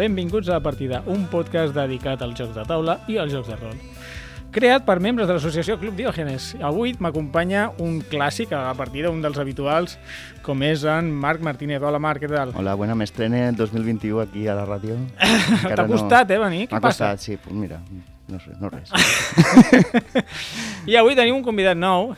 Benvinguts a La Partida, un podcast dedicat als jocs de taula i als jocs de rol. Creat per membres de l'associació Club Diògenes. Avui m'acompanya un clàssic a la partida, un dels habituals, com és en Marc Martínez. Hola Marc, què tal? Hola, bueno, m'estrene el 2021 aquí a la ràdio. T'ha costat, eh, venir? M'ha costat, sí, pues mira, no sé, no res. I avui tenim un convidat nou,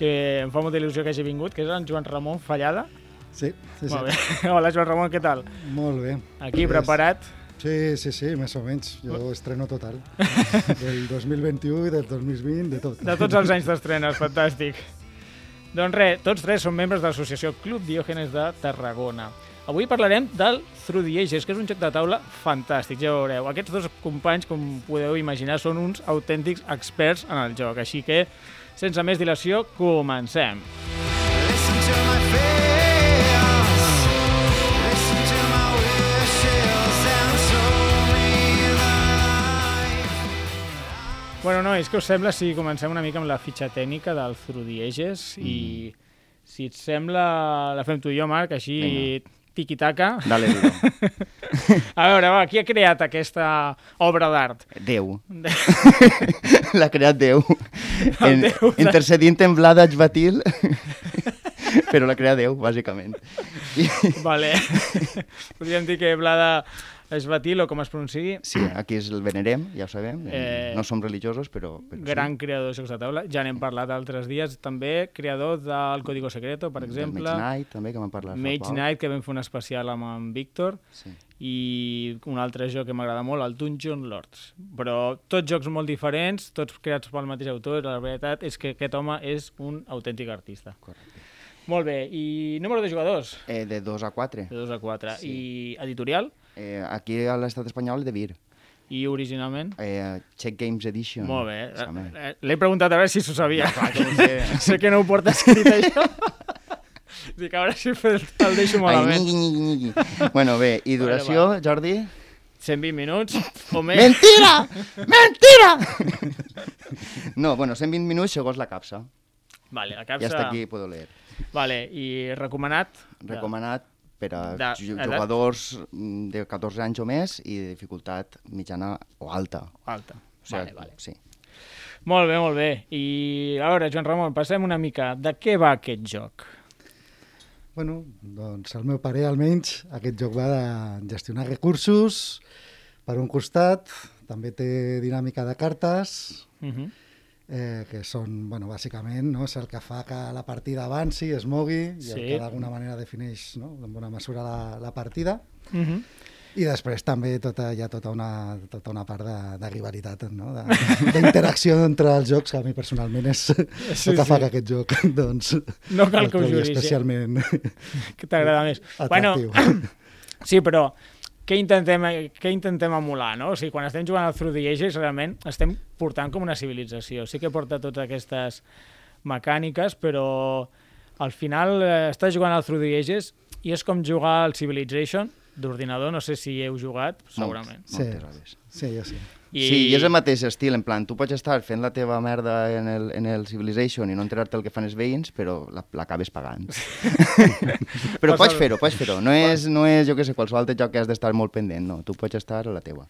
que em fa molta il·lusió que hagi vingut, que és en Joan Ramon Fallada. Sí, sí, sí. Molt bé. Hola Joan Ramon, què tal? Molt bé. Aquí, Pues, preparat? Sí, sí, sí, més o menys. Jo estreno total. Del 2021 i del 2020, de tot. De tots els anys d'estrenes, fantàstic. Doncs res, tots tres són membres de l'associació Club Diògenes de Tarragona. Avui parlarem del Through the Ages, que és un joc de taula fantàstic, ja ho veureu. Aquests dos companys, com podeu imaginar, són uns autèntics experts en el joc, així que, sense més dilació, comencem. Listen Bueno, nois, què us sembla si comencem una mica amb la fitxa tècnica del Through the Ages i, si et sembla, la fem tu i jo, Marc, així tiqui-taca. Dale, duro. A veure, va, qui ha creat aquesta obra d'art? Déu. L'ha creat Déu. En, Déu en Vlad Ajvatil, però l'ha creat Déu, bàsicament. I, Vale. Podríem dir que Blada Esbatil, o com es pronunciï, sí, aquí es el venerem, ja ho sabem. Eh, No som religiosos, però... però gran creador de jocs de taula. Ja n'hem parlat altres dies. També creador del Código Secreto, per sí. exemple. Mage Knight, també, que m'han parlat. fa Mage. Knight, que vam fer un especial amb en Víctor. Sí. i un altre joc que m'agrada molt, el Dungeon Lords. Però tots jocs molt diferents, tots creats pel mateix autor, la veritat és que aquest home és un autèntic artista. Correcte. Molt bé, i número de jugadors? Eh, de 2 a 4. De 2 a 4. Sí. I editorial? Eh, aquí a l'estat espanyol, de Vir. I originalment? Eh, Check Games Edition. Molt bé. Eh, L'he preguntat a veure si s'ho sabia. clar que sé. sé que no ho porta escrit, això. Dic, a veure si el deixo Ai, malament. nyigui, nyigui, nyigui. Bueno, bé, i duració, Vale, Jordi? 120 minuts o més. Mentira! Mentira! no, bueno, 120 minuts segons la capsa. Vale, la capsa... està aquí, puedo leer. Vale, i recomanat? Recomanat per a De- edat? jugadors mm, de 14 anys o més i de dificultat mitjana o alta. Alta. O sigui, Vale, vale. Sí. Molt bé, molt bé. I a veure, Joan Ramon, passem una mica. De què va aquest joc? Bueno, doncs al meu parer almenys aquest joc va de gestionar recursos per un costat, també té dinàmica de cartes, Uh -huh. Eh, que són, bueno, bàsicament, no, és el que fa que la partida avanci, es mogui, i Sí. el que d'alguna manera defineix no, en bona mesura la, la partida. Uh -huh. I després també tota, hi ha tota una, tota una part de, de rivalitat, no? de- d'interacció entre els jocs, que a mi personalment és Sí, el que fa sí. que aquest joc doncs, No cal que ho juris, eh? especialment Què t'agrada més? atractiu. sí, però què intentem, què intentem emular, no? O sigui, quan estem jugant al Through the Ages, realment estem portant com una civilització. Sí que porta totes aquestes mecàniques, però al final eh, estàs jugant al Through the Ages i és com jugar al Civilization d'ordinador, no sé si heu jugat, segurament. Molt, Sí. moltes vegades. Sí, jo sí. I... Sí, i és el mateix estil, en plan, tu pots estar fent la teva merda en el, en el Civilization i no enterar-te el que fan els veïns, però la- l'acabes pagant. però pots fer-ho, pots fer-ho. No és, no és, jo què sé, qualsevol altre joc que has d'estar molt pendent, no. Tu pots estar a la teua.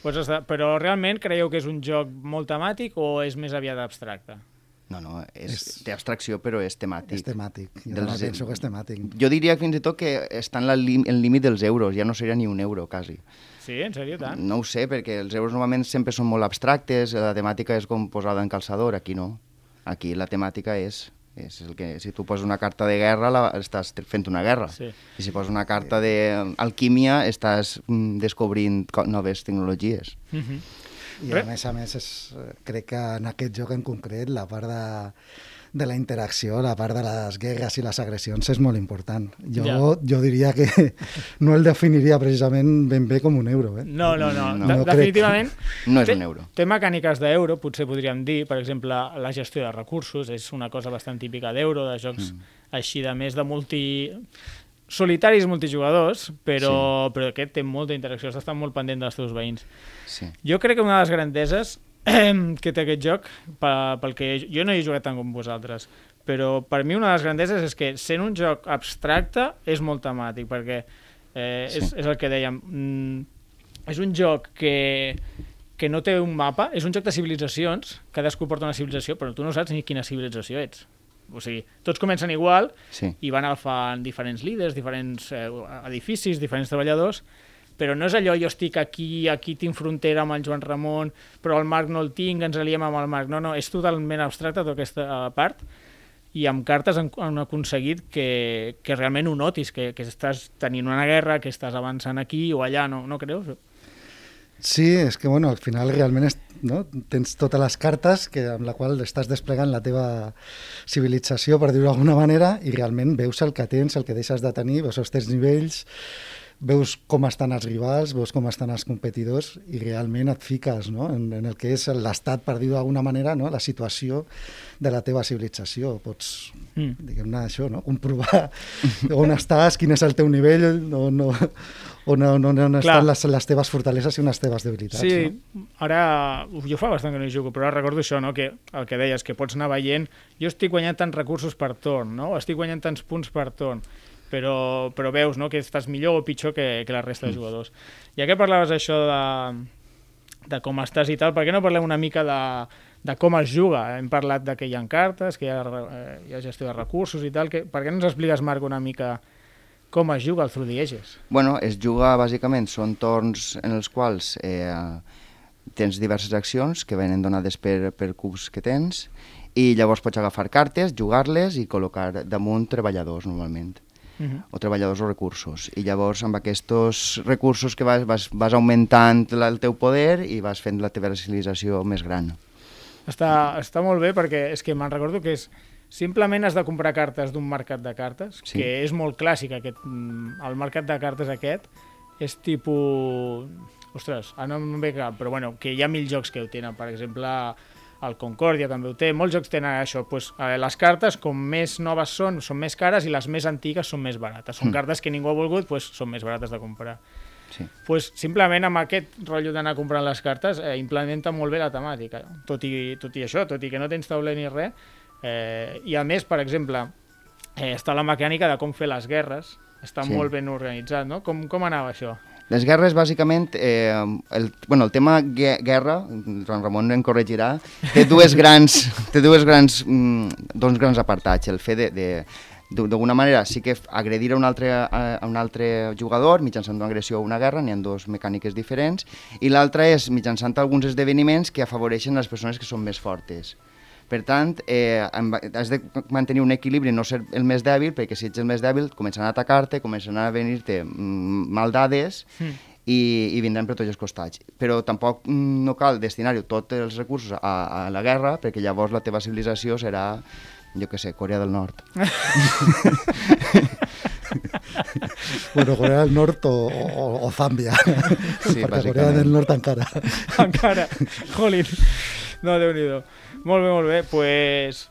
Pues està, però realment creieu que és un joc molt temàtic o és més aviat abstracte? No, no, és, És- té abstracció, però és temàtic. És temàtic. Jo Dels- també penso que és temàtic. Jo diria fins i tot que està en la lim- el límit dels euros, ja no seria ni un euro, quasi. Sí, en sèrio, tant? No ho sé, perquè els euros normalment sempre són molt abstractes, la temàtica és com posada en calçador, aquí no. Aquí la temàtica és, és el que, si tu poses una carta de guerra, la, estàs fent una guerra. Sí. I si poses una carta d'alquímia, estàs mm, descobrint co- noves tecnologies. Uh -huh. I Re- a més a més, és, eh, crec que en aquest joc en concret la part de, de la interacció, la part de les guerres i les agressions és molt important. Jo, Ja. jo diria que no el definiria precisament ben bé com un euro. Eh? No, no, no. No. De No crec. definitivament... No és té, un euro. Té mecàniques d'euro, potser podríem dir, per exemple, la gestió de recursos, és una cosa bastant típica d'euro, de jocs mm. així de més de multi solitaris multijugadors, però, sí. però aquest té molta interacció, has d'estar molt pendent dels teus veïns. Sí. Jo crec que una de les grandeses que té aquest joc, pe- pel que jo no he jugat tant com vosaltres, però per mi una de les grandeses és que sent un joc abstracte és molt temàtic, perquè eh, Sí. és, és el que dèiem, mm, és un joc que, que no té un mapa, és un joc de civilitzacions, cadascú porta una civilització, però tu no saps ni quina civilització ets. O sigui, tots comencen igual Sí. i van agafant diferents líders, diferents eh, edificis, diferents treballadors, però no és allò, jo estic aquí, aquí tinc frontera amb el Joan Ramon, però el Marc no el tinc, ens aliem amb el Marc. No, no, és totalment abstracte tota aquesta eh, part i amb cartes han, han aconseguit que, que realment ho notis, que, que estàs tenint una guerra, que estàs avançant aquí o allà, no, no creus? Sí, és que bueno, al final realment és, no? tens totes les cartes que, amb la qual estàs desplegant la teva civilització, per dir-ho d'alguna manera, i realment veus el que tens, el que deixes de tenir, veus els teus nivells, veus com estan els rivals, veus com estan els competidors i realment et fiques no? en, en el que és l'estat, per dir-ho d'alguna manera, no? la situació de la teva civilització. Pots, Mm. diguem-ne, això, no? comprovar on estàs, quin és el teu nivell, no, no, on, on, on, on estan les, les teves fortaleses i les teves debilitats. Sí, No? ara, jo fa bastant que no hi jugo, però ara recordo això, no? que el que deies, que pots anar veient, jo estic guanyant tants recursos per torn, no? estic guanyant tants punts per torn, però, però veus no? que estàs millor o pitjor que, que la resta de jugadors. Ja que parlaves això de, de com estàs i tal, per què no parlem una mica de, de com es juga? Hem parlat de que hi ha cartes, que hi ha, eh, hi ha gestió de recursos i tal, que, per què no ens expliques, Marc, una mica com es juga al Through the Ages? Bueno, es juga bàsicament, són torns en els quals eh, tens diverses accions que venen donades per, per cubs que tens i llavors pots agafar cartes, jugar-les i col·locar damunt treballadors normalment Uh -huh. o treballadors o recursos. I llavors amb aquests recursos que vas, vas, vas augmentant la, el teu poder i vas fent la teva civilització més gran. Està, està molt bé perquè és que me'n recordo que és simplement has de comprar cartes d'un mercat de cartes, Sí. que és molt clàssic aquest, mm, el mercat de cartes aquest és tipus ostres, ara no em ve cap, però bueno, que hi ha mil jocs que ho tenen, per exemple el Concòrdia també ho té, molts jocs tenen això pues, eh, les cartes com més noves són, són més cares i les més antigues són més barates, són Mm. cartes que ningú ha volgut, pues, són més barates de comprar Sí. pues, simplement amb aquest rotllo d'anar comprant les cartes eh, implementa molt bé la temàtica tot i, tot i això, tot i que no tens tauler ni res eh, i a més, per exemple eh, està la mecànica de com fer les guerres està Sí. molt ben organitzat, no? Com, com anava això? Les guerres, bàsicament, eh, el, bueno, el tema gue guerra, Joan Ramon em corregirà, té dues grans, té dues grans, mm, dos grans apartats. El fet de, de d'alguna manera sí que agredir a un, altre, a un altre jugador mitjançant una agressió o una guerra, n'hi ha dues mecàniques diferents, i l'altra és mitjançant alguns esdeveniments que afavoreixen les persones que són més fortes. Per tant, eh, has de mantenir un equilibri, no ser el més dèbil, perquè si ets el més dèbil començaran a atacar-te, començaran a venir-te mm, maldades Mm. i, i vindran per tots els costats. Però tampoc mm, no cal destinar-hi tots els recursos a, a la guerra, perquè llavors la teva civilització serà, jo que sé, Corea del Nord. Bueno, Corea del Nord o, o, o Zàmbia. Sí, Perquè Corea del Nord encara. encara, jolín no, déu nhi molt bé, molt bé, pues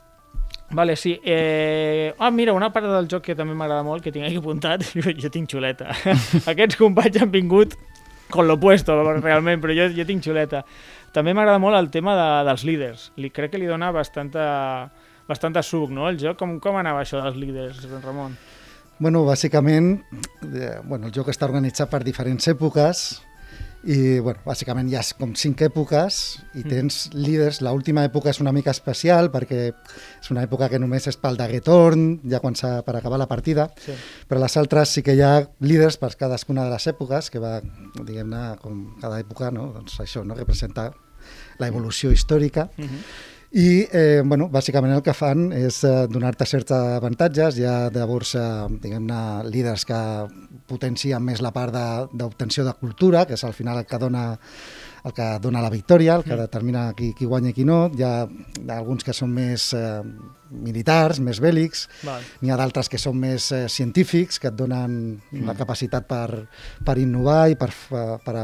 Vale, sí. Eh... Ah, mira, una part del joc que també m'agrada molt, que tinc aquí apuntat, jo, jo tinc xuleta. Aquests companys han vingut con lo puesto, realment, però jo, jo tinc xuleta. També m'agrada molt el tema de, dels líders. Li, crec que li dona bastanta, bastanta suc, no?, el joc. Com, com anava això dels líders, Ramon? Bueno, bàsicament, eh, bueno, el joc està organitzat per diferents èpoques i, bueno, bàsicament hi ha com cinc èpoques i tens líders. L'última època és una mica especial perquè és una època que només és pel darrer torn, ja quan s'ha per acabar la partida, Sí. però les altres sí que hi ha líders per cadascuna de les èpoques, que va, diguem-ne, com cada època, no? doncs això no representa la evolució històrica. Uh -huh. I, eh, bueno, bàsicament el que fan és eh, donar-te certs avantatges. Hi ha llavors, eh, diguem-ne, líders que potencien més la part d'obtenció de, de cultura, que és al final el que dona el que dona la victòria, el que determina qui, qui guanya i qui no. Hi ha alguns que són més eh, militars, més bèl·lics, n'hi ha d'altres que són més eh, científics, que et donen la capacitat per, per innovar i per, fa- per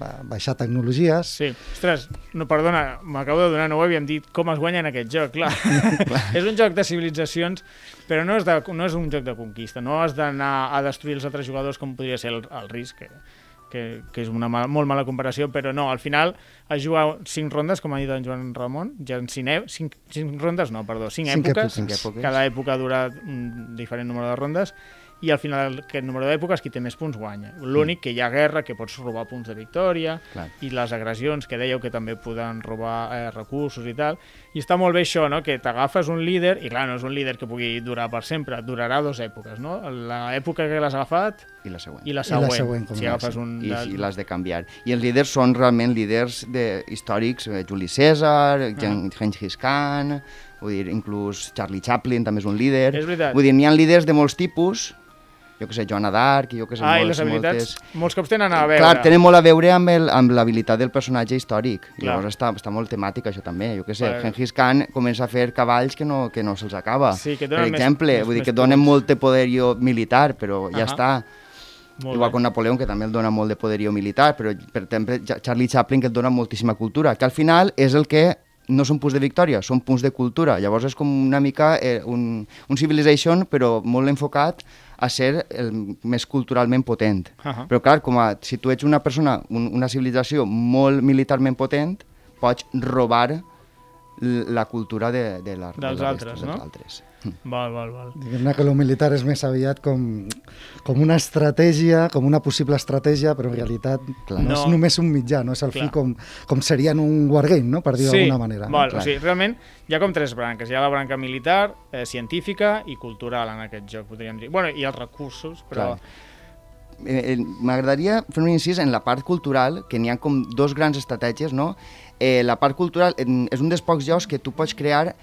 ba- baixar tecnologies. Sí, ostres, no, perdona, m'acabo de donar, no ho havíem dit, com es guanya en aquest joc, clar. és un joc de civilitzacions, però no és, de, no és un joc de conquista, no has d'anar a destruir els altres jugadors com podria ser el, el risc, que, que, que és una mal, molt mala comparació, però no, al final es juga cinc rondes, com ha dit en Joan Ramon, ja en cinc, e- cinc, cinc rondes, no, perdó, cinc, Cinc èpoques, èpoques. Cinc èpoques. cada època dura un diferent número de rondes, i al final aquest número d'èpoques qui té més punts guanya. L'únic que hi ha guerra, que pots robar punts de victòria, Clar. i les agressions, que dèieu que també poden robar eh, recursos i tal. I està molt bé això, no? que t'agafes un líder, i clar, no és un líder que pugui durar per sempre, durarà dues èpoques, no? L'època que l'has agafat I la següent. i la I la següent. següent, si agafes un... i, del- i l'has de canviar. I els líders són realment líders de, històrics, eh, Juli César, Ah. Gengis Khan, vull dir, inclús Charlie Chaplin també és un líder. És veritat. Vull dir, n'hi ha líders de molts tipus, jo que sé, Joana d'Arc, jo que sé, Ah, i molts, les habilitats, moltes... molts cops tenen a veure. Clar, tenen molt a veure amb el- amb l'habilitat del personatge històric. Clar. Llavors està, està molt temàtic això també. Jo que sé, Clar. Gengis Khan comença a fer cavalls que no, que no se'ls acaba. Sí, que per més- exemple, més- vull dir més que donen molt de poderio militar, però ja Ahà. està. Molt Igual bé. com Napoleó, que també el dona molt de poderio militar, però, per exemple, Charlie Chaplin, que et dona moltíssima cultura, que al final és el que no són punts de victòria, són punts de cultura. Llavors és com una mica eh, un, un Civilization, però molt enfocat a ser el més culturalment potent. Ahà. Però clar, com a, si tu ets una persona, un, una civilització molt militarment potent, pots robar la cultura de, de la, de Dels la altres, resta, no? Dels altres. Val, val, val. Diguem-ne que lo militar és més aviat com, com una estratègia, com una possible estratègia, però en realitat Clar. no, és No. només un mitjà, no és el Clar. fi com, com seria en un wargame, no? per dir sí, d'alguna manera. Val, Clar. o sigui, realment hi ha com tres branques. Hi ha la branca militar, eh, científica i cultural en aquest joc, podríem dir. Bueno, i els recursos, però... Clar. Eh, eh, M'agradaria fer un incís en la part cultural, que n'hi ha com dos grans estratègies, no? Eh, la part cultural és un dels pocs jocs que tu pots crear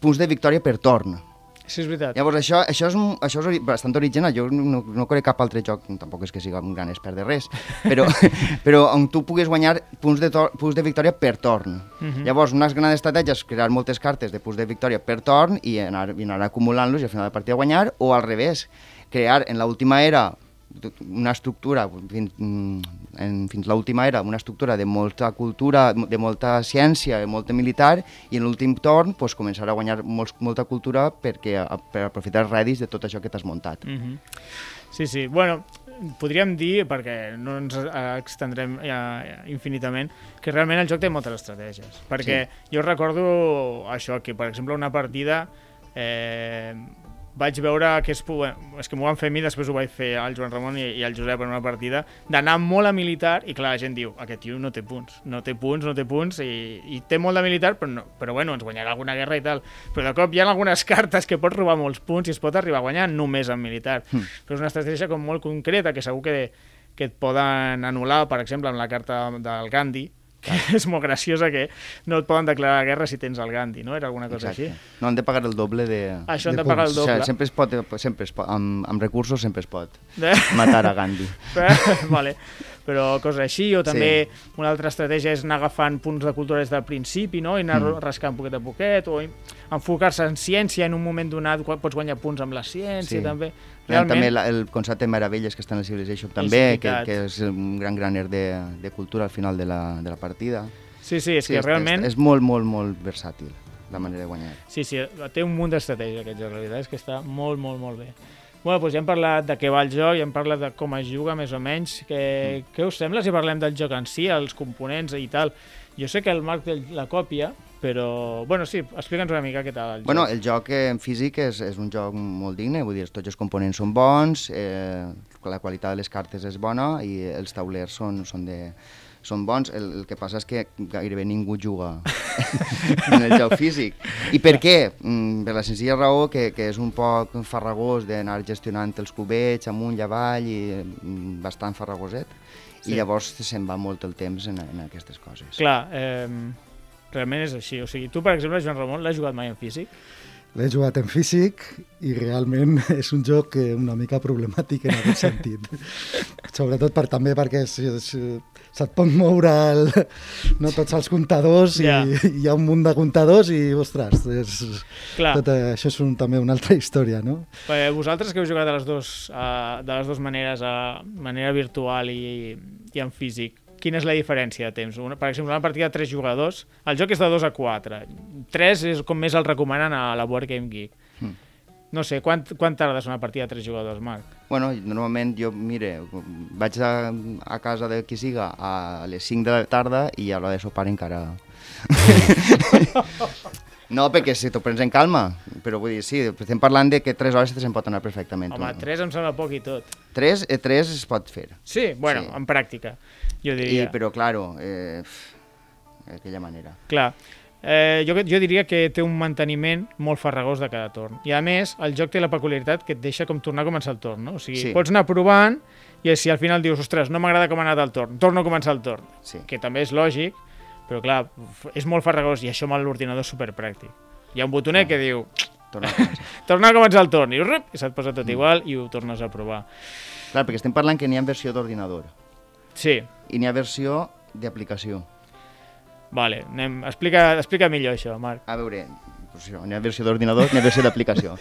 punts de victòria per torn. Sí, és veritat. Llavors, això, això és, això és bastant original. Jo no, no conec cap altre joc, tampoc és que sigui un gran expert de res, però, però on tu puguis guanyar punts de, tor punts de victòria per torn. Mhm. Llavors, una gran estratègia és crear moltes cartes de punts de victòria per torn i anar, i anar acumulant-los i al final de partida guanyar, o al revés, crear en l'última era una estructura, fins, mm, en, fins l'última era, una estructura de molta cultura, de molta ciència, de molta militar, i en l'últim torn pues, començar a guanyar molts, molta cultura perquè, a, per aprofitar els rèdits de tot això que t'has muntat. Mhm. Sí, sí. Bueno, podríem dir, perquè no ens extendrem ja, infinitament, que realment el joc té moltes estratègies. Perquè sí. jo recordo això, que per exemple una partida eh, vaig veure que és, és que m'ho van fer a mi, després ho vaig fer al Joan Ramon i, i al Josep en una partida, d'anar molt a militar i clar, la gent diu, aquest tio no té punts, no té punts, no té punts i, i té molt de militar, però, no, però bueno, ens guanyarà alguna guerra i tal. Però de cop hi ha algunes cartes que pots robar molts punts i es pot arribar a guanyar només en militar. Hmm. Però és una estratègia com molt concreta que segur que, que et poden anul·lar, per exemple, amb la carta del Gandhi, que és molt graciosa que no et poden declarar guerra si tens el Gandhi, no? Era alguna cosa Exacte. així. No han de pagar el doble de... Això han De de pagar el punts. O doble. sigui, sempre es pot, sempre es pot amb, amb recursos sempre es pot Eh? matar a Gandhi. vale. Però coses així, o també sí. una altra estratègia és anar agafant punts de cultura des del principi, no? i anar mm. rascant poquet a poquet, o enfocar-se en ciència en un moment donat, pots guanyar punts amb la ciència, Sí. també. Ha Realment, també la, el concepte de meravelles que està en el Civilization també, que, veritat. que és un gran graner de, de cultura al final de la, de la partida. sí, sí, és que realment... És, és molt, molt, molt versàtil la manera de guanyar. Sí, sí, té un munt d'estratègia aquest joc, la veritat és que està molt, molt, molt bé. Bueno, doncs ja hem parlat de què va el joc, ja hem parlat de com es juga, més o menys. Què, Mm. què us sembla si parlem del joc en si, els components i tal? Jo sé que el Marc té la còpia, però... Bueno, sí, explica'ns una mica què tal el Bueno, joc. el joc en físic és, és un joc molt digne, vull dir, tots els components són bons, eh, la qualitat de les cartes és bona i els taulers són, són, de, són bons. El, el que passa és que gairebé ningú juga en el joc físic. I per què? Mm, per la senzilla raó que, que és un poc farragós d'anar gestionant els cubets amunt i avall i mm, bastant farragoset. Sí. I llavors se'n va molt el temps en, en aquestes coses. Clar, eh, realment és així. O sigui, tu, per exemple, Joan Ramon, l'has jugat mai en físic? L'he jugat en físic i realment és un joc que una mica problemàtic en aquest sentit. Sobretot per, també perquè se't pot moure el, no, tots els comptadors Ja. i hi ha un munt de comptadors i, ostres, és, Clar. tot, eh, això és un, també una altra història, no? Eh, vosaltres que heu jugat de les dues, uh, de les dues maneres, a manera virtual i, i en físic, quina és la diferència de temps? Una, per exemple, una partida de 3 jugadors, el joc és de 2 a 4. 3 és com més el recomanen a la Board Game Geek. Mm. No sé, quant, quant tardes una partida de 3 jugadors, Marc? Bueno, normalment jo, mire, vaig a, a casa de qui siga a les 5 de la tarda i a l'hora de sopar encara... no, perquè si t'ho prens en calma, però vull dir, sí, estem parlant de que 3 hores se'n pot anar perfectament. Home, 3 em sembla poc i tot. 3, eh, 3 es pot fer. Sí, bueno, Sí. en pràctica, jo I, diria. però, claro, eh, d'aquella manera. Clar, eh, jo, jo diria que té un manteniment molt farragós de cada torn. I a més, el joc té la peculiaritat que et deixa com tornar a començar el torn, no? O sigui, Sí. pots anar provant i si al final dius, ostres, no m'agrada com ha anat el torn, torno a començar el torn, Sí. que també és lògic, però clar, és molt farragós i això amb l'ordinador és superpràctic. Hi ha un botonet que diu, Torna a començar. torna a començar el torn, i, rup, i se't posa tot igual i ho tornes a provar. Clar, perquè estem parlant que n'hi ha versió d'ordinador Sí, i n'hi ha versió d'aplicació. vale, anem, explica, explica millor això, Marc. A veure, pues això, n'hi ha versió d'ordinador, n'hi ha versió d'aplicació.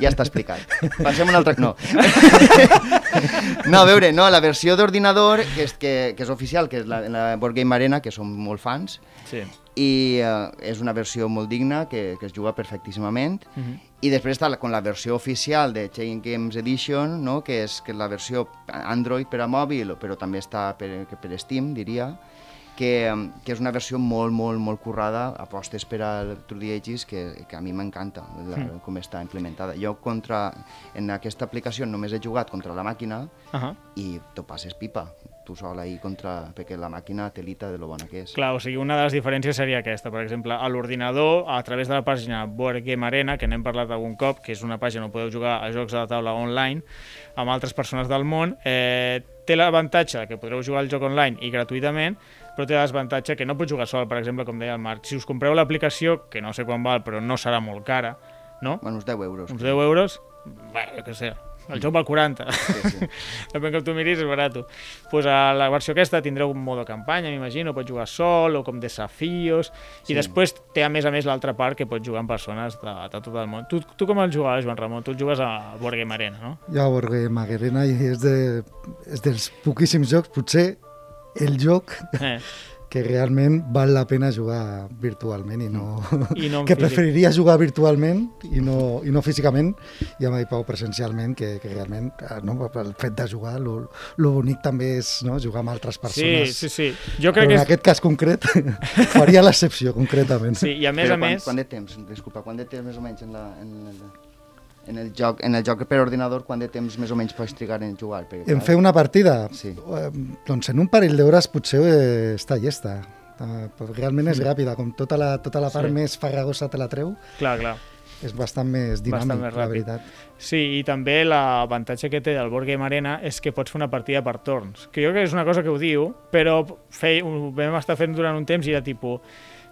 Ja està explicat. Passem a un altre... No. no, a veure, no, la versió d'ordinador, que, és, que, que és oficial, que és la, la Board Game Arena, que som molt fans, Sí. i eh, és una versió molt digna, que, que es juga perfectíssimament. Uh -huh. I després està con la versió oficial de Chain Games Edition, no? que, és, que és la versió Android per a mòbil, però també està per, per Steam, diria, que, que és una versió molt, molt, molt currada, apostes per al True the Ages, que, que a mi m'encanta la- Mm. com està implementada. Jo contra, en aquesta aplicació només he jugat contra la màquina Uh -huh. i t'ho passes pipa, tu sol ahir contra... perquè la màquina telita de lo bona que és. Clar, o sigui, una de les diferències seria aquesta. Per exemple, a l'ordinador, a través de la pàgina Board Game Arena, que n'hem parlat algun cop, que és una pàgina on podeu jugar a jocs a la taula online amb altres persones del món, eh, té l'avantatge que podreu jugar al joc online i gratuïtament, però té l'avantatge que no pots jugar sol, per exemple, com deia el Marc. Si us compreu l'aplicació, que no sé quan val, però no serà molt cara, no? Bueno, uns 10 euros. Uns 10 euros, bé, jo què sé, el joc val 40. Sí, sí. Depèn com tu miris, és barat. Pues a la versió aquesta tindreu un modo campanya, m'imagino, pots jugar sol o com desafios, Sí. i després té a més a més l'altra part que pots jugar amb persones de, de tot el món. Tu, tu com el jugaves, Joan Ramon? Tu el jugues a Board Game Arena, no? Jo a Borgue Maguerena i és, de, és dels poquíssims jocs, potser el joc Eh, que realment val la pena jugar virtualment i no... I no que físic. preferiria jugar virtualment i no, i no físicament i amb Pau presencialment que, que realment eh, no, el fet de jugar lo, lo bonic també és no, jugar amb altres sí, persones sí, sí. Jo però crec en que és... aquest cas concret faria l'excepció concretament Sí, i a més Però a quan, més... Quant de temps, disculpa, quant de temps més o menys en, la, en, el, en, el joc, en el joc per ordinador, quant de temps més o menys pots trigar en jugar? Perquè, en fer una partida Sí. eh, doncs en un parell d'hores potser eh, està llesta Eh, realment és ràpida, com tota la, tota la part Sí. més farragosa te la treu, Clar, clar. és bastant més dinàmic, Bastant més la veritat. Sí, i també l'avantatge que té el Board Game Arena és que pots fer una partida per torns, que jo crec que és una cosa que ho diu, però fei, ho vam estar fent durant un temps i era tipus,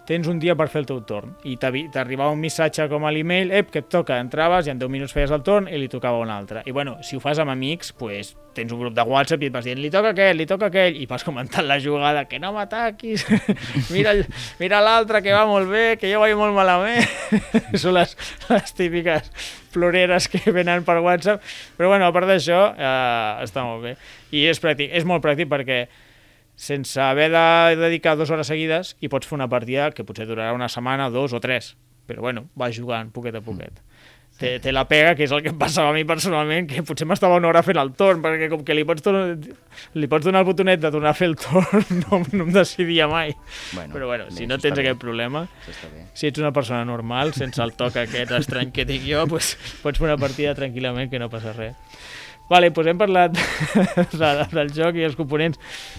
tens un dia per fer el teu torn, i t'arribava un missatge com a l'email, ep, que et toca, entraves i en 10 minuts feies el torn i li tocava un altre. I bueno, si ho fas amb amics, pues, tens un grup de WhatsApp i et vas dient, li toca aquell, li toca aquell, i vas comentant la jugada, que no m'ataquis, mira, mira l'altre que va molt bé, que jo vaig molt malament. Són les, les típiques floreres que venen per WhatsApp, però bueno, a part d'això, eh, està molt bé. I és pràctic, és molt pràctic perquè sense haver de dedicar dues hores seguides i pots fer una partida que potser durarà una setmana, dos o tres, però bueno, vas jugant poquet a poquet. Té, té la pega, que és el que em passava a mi personalment, que potser m'estava una hora fent el torn, perquè com que li pots, donar, li pots donar el botonet de tornar a fer el torn, no, no em decidia mai. Bueno, Però bueno, bé, si no tens aquest bé, problema, si ets una persona normal, sense el toc aquest estrany que tinc jo, pues, pots fer una partida tranquil·lament que no passa res. Vale, doncs hem parlat de, del joc i els components.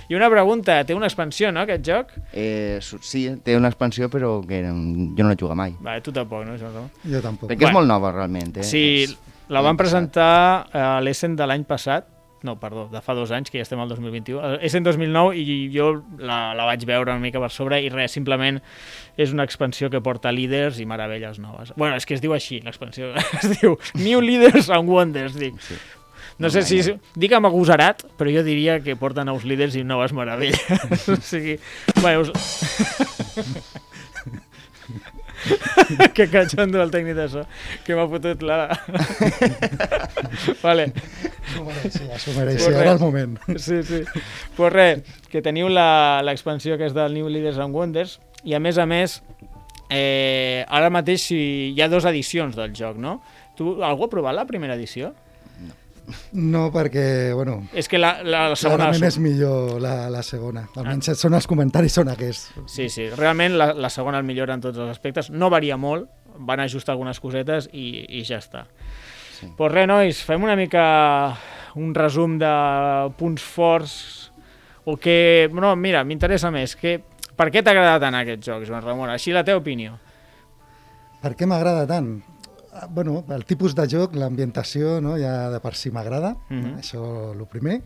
I una pregunta, té una expansió, no, aquest joc? Eh, sí, té una expansió, però que jo no l'he jugat mai. Vale, tu tampoc, no, Ramon? Jo tampoc. Perquè és Bueno. molt nova, realment. Eh? Sí, És- la van presentar a l'Essen de l'any passat, no, perdó, de fa dos anys, que ja estem al 2021. A Essen 2009 i jo la, la vaig veure una mica per sobre i res, simplement és una expansió que porta líders i meravelles noves. bueno, és que es diu així, l'expansió. Es diu New Leaders and Wonders, dic. Sí. No sé si... Dic amb agosarat, però jo diria que porta nous líders i noves meravelles. o sigui... Bé, us... que catxondo el tècnic de so, que m'ha fotut la... vale. S'ho mereixia, s'ho mereixia, era el moment. Sí, sí. Pues res, que teniu la- l'expansió que és del New Leaders and Wonders i a més a més eh, ara mateix hi ha dues edicions del joc, no? Tu, algú ha provat la primera edició? No, perquè, bueno, És que la, la, la segona... clarament és millor la, la segona. Almenys són els comentaris són aquests. Sí, sí, realment la, la segona el millora en tots els aspectes. No varia molt, van ajustar algunes cosetes i, i ja està. Sí. Pues res, nois, fem una mica un resum de punts forts o que... No, mira, m'interessa més. Que, per què t'ha agradat tant aquest joc, Joan Ramon? Així la teva opinió. Per què m'agrada tant? Ah, Bueno, el tipus de joc, l'ambientació, no? ja de per si m'agrada, Mhm. això el primer.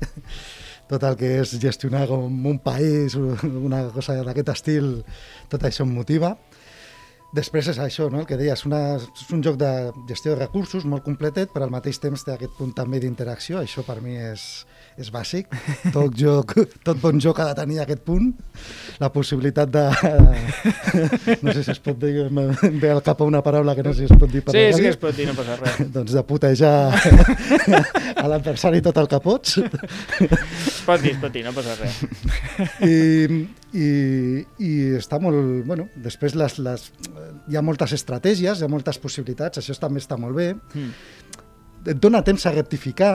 Tot el que és gestionar com un país, una cosa d'aquest estil, tot això em motiva. Després és això, no? el que deies, una, és un joc de gestió de recursos molt completet, però al mateix temps té aquest punt també d'interacció, això per mi és, és bàsic. Tot, joc, tot bon joc ha de tenir aquest punt, la possibilitat de... No sé si es pot dir, em ve al cap una paraula que no sé si es pot dir per Sí, sí que es pot dir, no passa res. Doncs de putejar a l'adversari tot el que pots. Es pot dir, es pot dir, no passa res. I, i, i està molt... Bueno, després les, les, hi ha moltes estratègies, hi ha moltes possibilitats, això també està molt bé. Mm. Et dona temps a rectificar,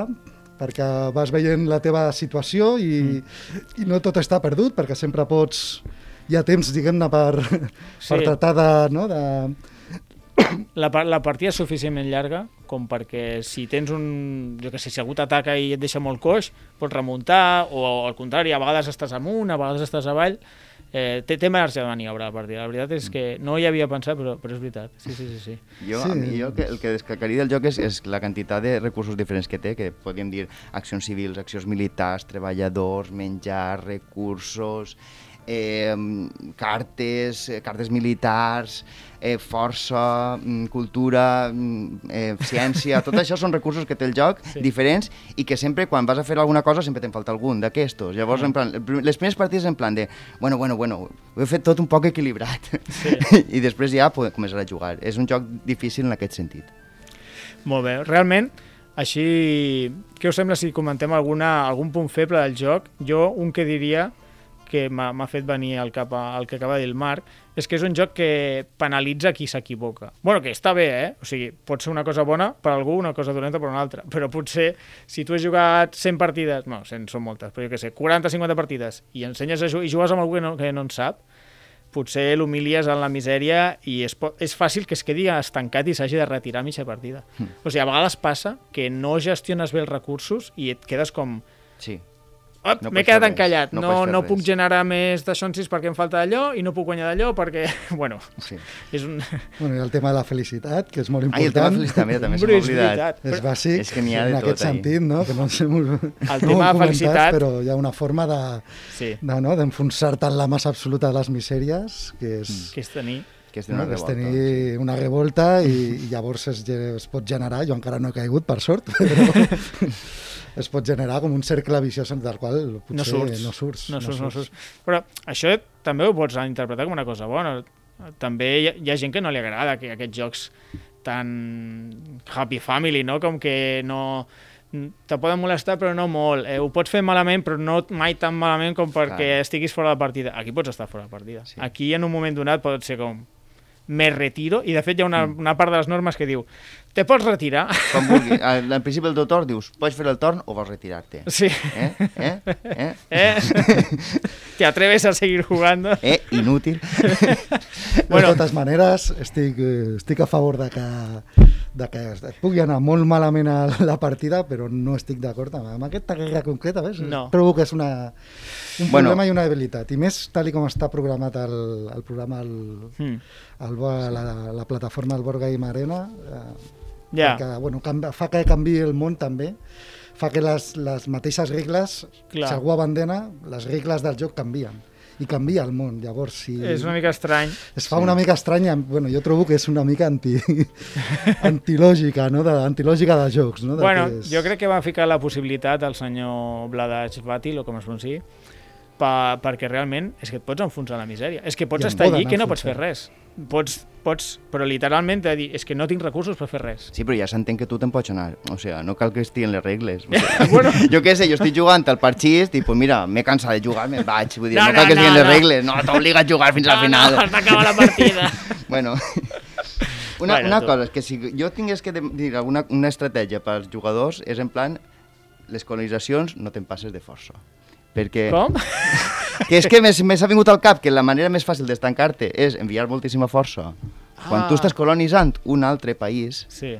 perquè vas veient la teva situació i, mm. i no tot està perdut, perquè sempre pots... Hi ha temps, diguem-ne, per, Sí. per tractar de, no, de, La, la partida és suficientment llarga com perquè si tens un... Jo que sé, si algú t'ataca i et deixa molt coix, pots remuntar, o al contrari, a vegades estàs amunt, a vegades estàs avall. Eh, té, té marge de maniobra la partida. La veritat és que no hi havia pensat, però, però és veritat. Sí, sí, sí. sí. Jo, Sí. a mi, jo que, el que destacaria del joc és, és la quantitat de recursos diferents que té, que podríem dir accions civils, accions militars, treballadors, menjar, recursos, eh, cartes, eh, cartes militars, eh, força, mm, cultura, mm, eh, ciència, tot això són recursos que té el joc Sí. diferents i que sempre quan vas a fer alguna cosa sempre te'n falta algun d'aquestos. Llavors, Mm. en plan, les primeres partides en plan de, bueno, bueno, bueno, ho he fet tot un poc equilibrat. Sí. I després ja poder començar a jugar. És un joc difícil en aquest sentit. Molt bé. Realment, així... Què us sembla si comentem alguna, algun punt feble del joc? Jo, un que diria que m'ha fet venir al cap a- el que acaba de dir el Marc, és que és un joc que penalitza qui s'equivoca. bueno, que està bé, eh? O sigui, pot ser una cosa bona per algú, una cosa dolenta per una altra, però potser si tu has jugat 100 partides, no, 100 són moltes, però jo què sé, 40-50 partides, i ensenyes a jugar, i jugues amb algú que no, que no en sap, potser l'humilies en la misèria i és, és fàcil que es quedi estancat i s'hagi de retirar a mitja partida. Hmm. O sigui, a vegades passa que no gestiones bé els recursos i et quedes com... Sí. "Op, No M'he quedat encallat, no no, no, no res." puc generar més d'aixonsis perquè em falta allò i no puc guanyar d'allò perquè... Bueno, sí. és un... bueno, ha el tema de la felicitat, que és molt Ai, el tema important. de felicitat, mira, també se Hombre, m'ha és oblidat. És bàsic, És que ha de en tot aquest ahí. sentit, no? que no sé molt, El no tema de felicitat- Però hi ha una forma de, Sí, de no, d'enfonsar-te en la massa absoluta de les misèries, que és, que és tenir... Que és no, una és revolta. tenir una revolta i, i llavors es, es pot generar, jo encara no he caigut, per sort, però es pot generar com un cercle viciós del qual potser no surts. no surts. No surts, no surts. Però això també ho pots interpretar com una cosa bona. També hi ha, hi ha gent que no li agrada que aquests jocs tan happy family, no? Com que no te poden molestar però no molt. Eh, ho pots fer malament però no mai tan malament com perquè Clar. estiguis fora de partida. Aquí pots estar fora de partida. Sí. Aquí en un moment donat pot ser com me retiro i de fet hi ha una, una part de les normes que diu te pots retirar Com vulguis. Al, al principi del teu torn dius, pots fer el torn o vols retirar-te? sí Eh? Eh? Eh? eh? te atreves a seguir jugando Eh? Inútil. Bueno, de totes maneres, estic, eh, estic a favor de que, de que et pugui anar molt malament a la partida, però no estic d'acord amb, amb aquesta guerra concreta. Ves? No. Trobo que és una, un Bueno. problema i una debilitat. I més tal i com està programat el, el programa, el, mm. el, la, la plataforma del Board Game Arena, eh, ja, que, bueno, canvia, fa que canvi el món també, fa que les, les mateixes regles, Clar. si algú abandona, les regles del joc canvien. I canvia el món. Llavors, si... És una mica estrany. Es fa una mica estranya, bueno, jo trobo que és una mica anti, antilògica, no? De, antilògica de jocs, no? De Bueno, és... jo crec que va ficar la possibilitat al senyor Vladaj Vatil, o com es pronunciï, pa, perquè realment és que et pots enfonsar la misèria. És que pots I estar allí que no pots fer res. Pots, pots, però literalment de dir, és que no tinc recursos per fer res. Sí, però ja s'entén que tu te'n pots anar. O sigui, no cal que estiguin les regles. O sigui, Bueno. Jo què sé, jo estic jugant al parxís i, pues mira, m'he cansat de jugar, me'n vaig. Vull dir, No, no, no, cal que no, estiguin les no. regles. No, t'obliga a jugar fins al final. No, no, d'acabar la partida. Bueno, una, Bueno, una tu. cosa, és que si jo tingués que dir alguna una estratègia pels jugadors és en plan, les colonitzacions no te'n passes de força. Perquè Com? que és que més més ha vingut al cap que la manera més fàcil d'estancar-te és enviar moltíssima força. Quan Ah. tu estàs colonitzant un altre país, Sí.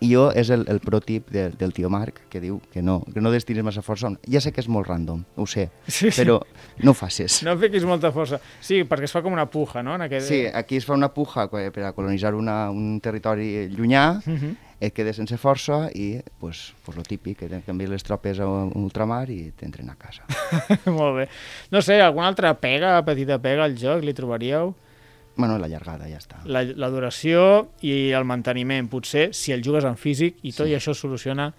i jo és el, el protip de, del tio Marc, que diu que no, que no destines massa força. Ja sé que és molt random, ho sé, Sí, sí. però no ho facis. No fiquis molta força. Sí, perquè es fa com una puja, no? En aquest... Sí, aquí es fa una puja que- per a colonitzar una, un territori llunyà, Mhm. Et quedes sense força i, pues, pues lo típic, que canvies les tropes a ultramar i t'entren a casa. Molt bé. No sé, alguna altra pega, petita pega al joc, li trobaríeu? bueno, la llargada, ja està. La, la duració i el manteniment. Potser, si el jugues en físic, i tot Sí. i això es soluciona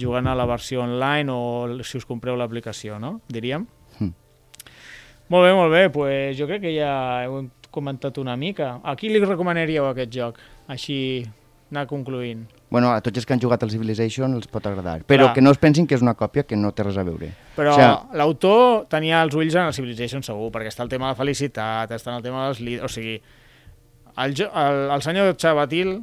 jugant a la versió online o si us compreu l'aplicació, no? Diríem. Mm. Molt bé, molt bé. Pues jo crec que ja heu comentat una mica. A qui li recomanaríeu aquest joc? Així, anar concluint. Bueno, a tots els que han jugat al Civilization els pot agradar, però Clar. que no es pensin que és una còpia que no té res a veure. Però O sea, l'autor tenia els ulls en el Civilization segur, perquè està el tema de la felicitat, està en el tema dels líders... O sigui, el, jo, el, el senyor Chavatil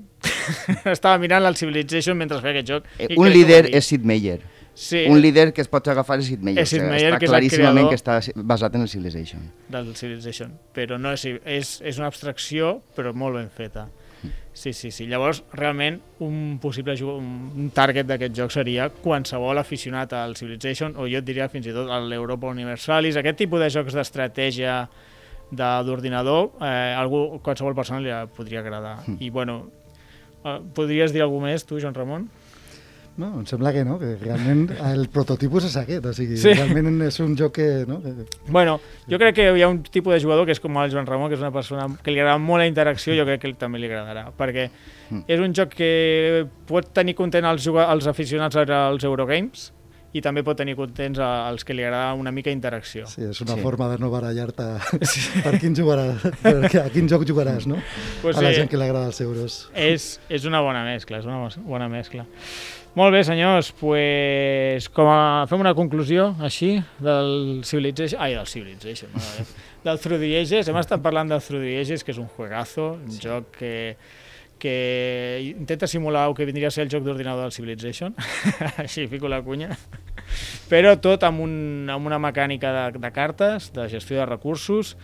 estava mirant el Civilization mentre feia aquest joc. Eh, un líder és Sid Meier. sí, Un líder que es pot agafar és Sid Meier. És Sid sigui, Meier, està que és el claríssimament que està basat en el Civilization. del Civilization, però no és, és, és una abstracció, però molt ben feta. Sí, sí, sí. Llavors, realment, un possible un target d'aquest joc seria qualsevol aficionat al Civilization, o jo et diria fins i tot a l'Europa Universalis, aquest tipus de jocs d'estratègia de- d'ordinador, eh, algú, qualsevol persona li podria agradar. I, bueno, eh, podries dir alguna més, tu, Joan Ramon? No, em sembla que no, que realment el prototipus és aquest, o sigui, Sí. sí. realment és un joc que... No, Bueno, jo crec que hi ha un tipus de jugador que és com el Joan Ramon, que és una persona que li agrada molt la interacció, jo crec que també li agradarà, perquè Mm. és un joc que pot tenir content els, els aficionats als Eurogames i també pot tenir contents a- als que li agrada una mica interacció. sí, és una Sí. sí. forma de no barallar-te per quin jugaràs, per a quin joc jugaràs, no? Pues a la sí. gent que li agrada els euros. És, és una bona mescla, és una bo- bona mescla. Molt bé, senyors, pues, com a, fem una conclusió, així, del Civilization... Ai, del Civilization, Déu. del Through the Ages. Hem estat parlant del Through the Ages, que és un juegazo, un sí. joc que, que intenta simular el que vindria a ser el joc d'ordinador del Civilization, així fico la cunya, però tot amb, un, amb una mecànica de, de cartes, de gestió de recursos,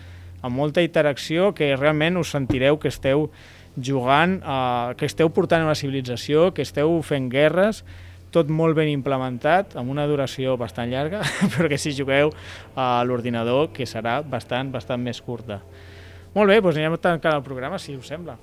amb molta interacció, que realment us sentireu que esteu jugant, eh, que esteu portant una civilització, que esteu fent guerres, tot molt ben implementat, amb una duració bastant llarga, però que si jugueu a l'ordinador, que serà bastant, bastant més curta. Molt bé, doncs anirem tancant el programa, si us sembla.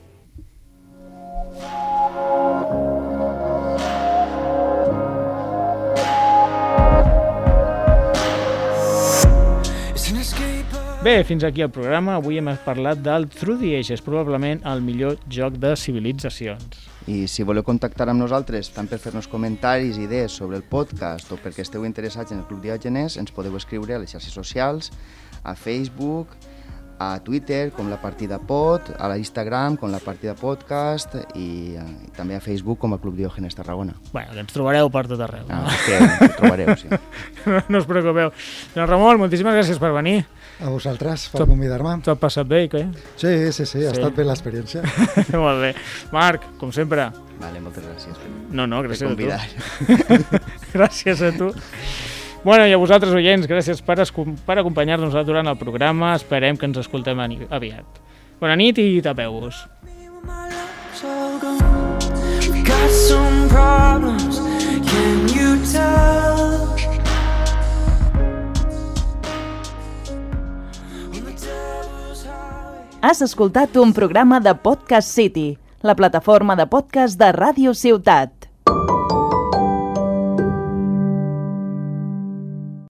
Bé, fins aquí el programa. Avui hem parlat del Through the Ages, probablement el millor joc de civilitzacions. I si voleu contactar amb nosaltres, tant per fer-nos comentaris, idees sobre el podcast o perquè esteu interessats en el Club Diogenes, ens podeu escriure a les xarxes socials, a Facebook, a Twitter com la partida pod, a la Instagram com la partida podcast i, eh, i també a Facebook com a Club Diògenes Tarragona. Bueno, que ens trobareu per tot arreu. Ah, No? és que ho trobareu, sí. no us preocupeu. Joan Ramon, moltíssimes gràcies per venir. A vosaltres, per convidar-me. T'ho has passat bé, què? Sí, sí, sí, ha Sí. estat bé l'experiència. Molt bé. Marc, com sempre. Vale, moltes gràcies per, No, no, gràcies a tu. gràcies a tu. Bueno, i a vosaltres, oients, gràcies per, per acompanyar-nos durant el programa. Esperem que ens escoltem aviat. Bona nit i tapeu-vos. Has escoltat un programa de Podcast City, la plataforma de podcast de Ràdio Ciutat.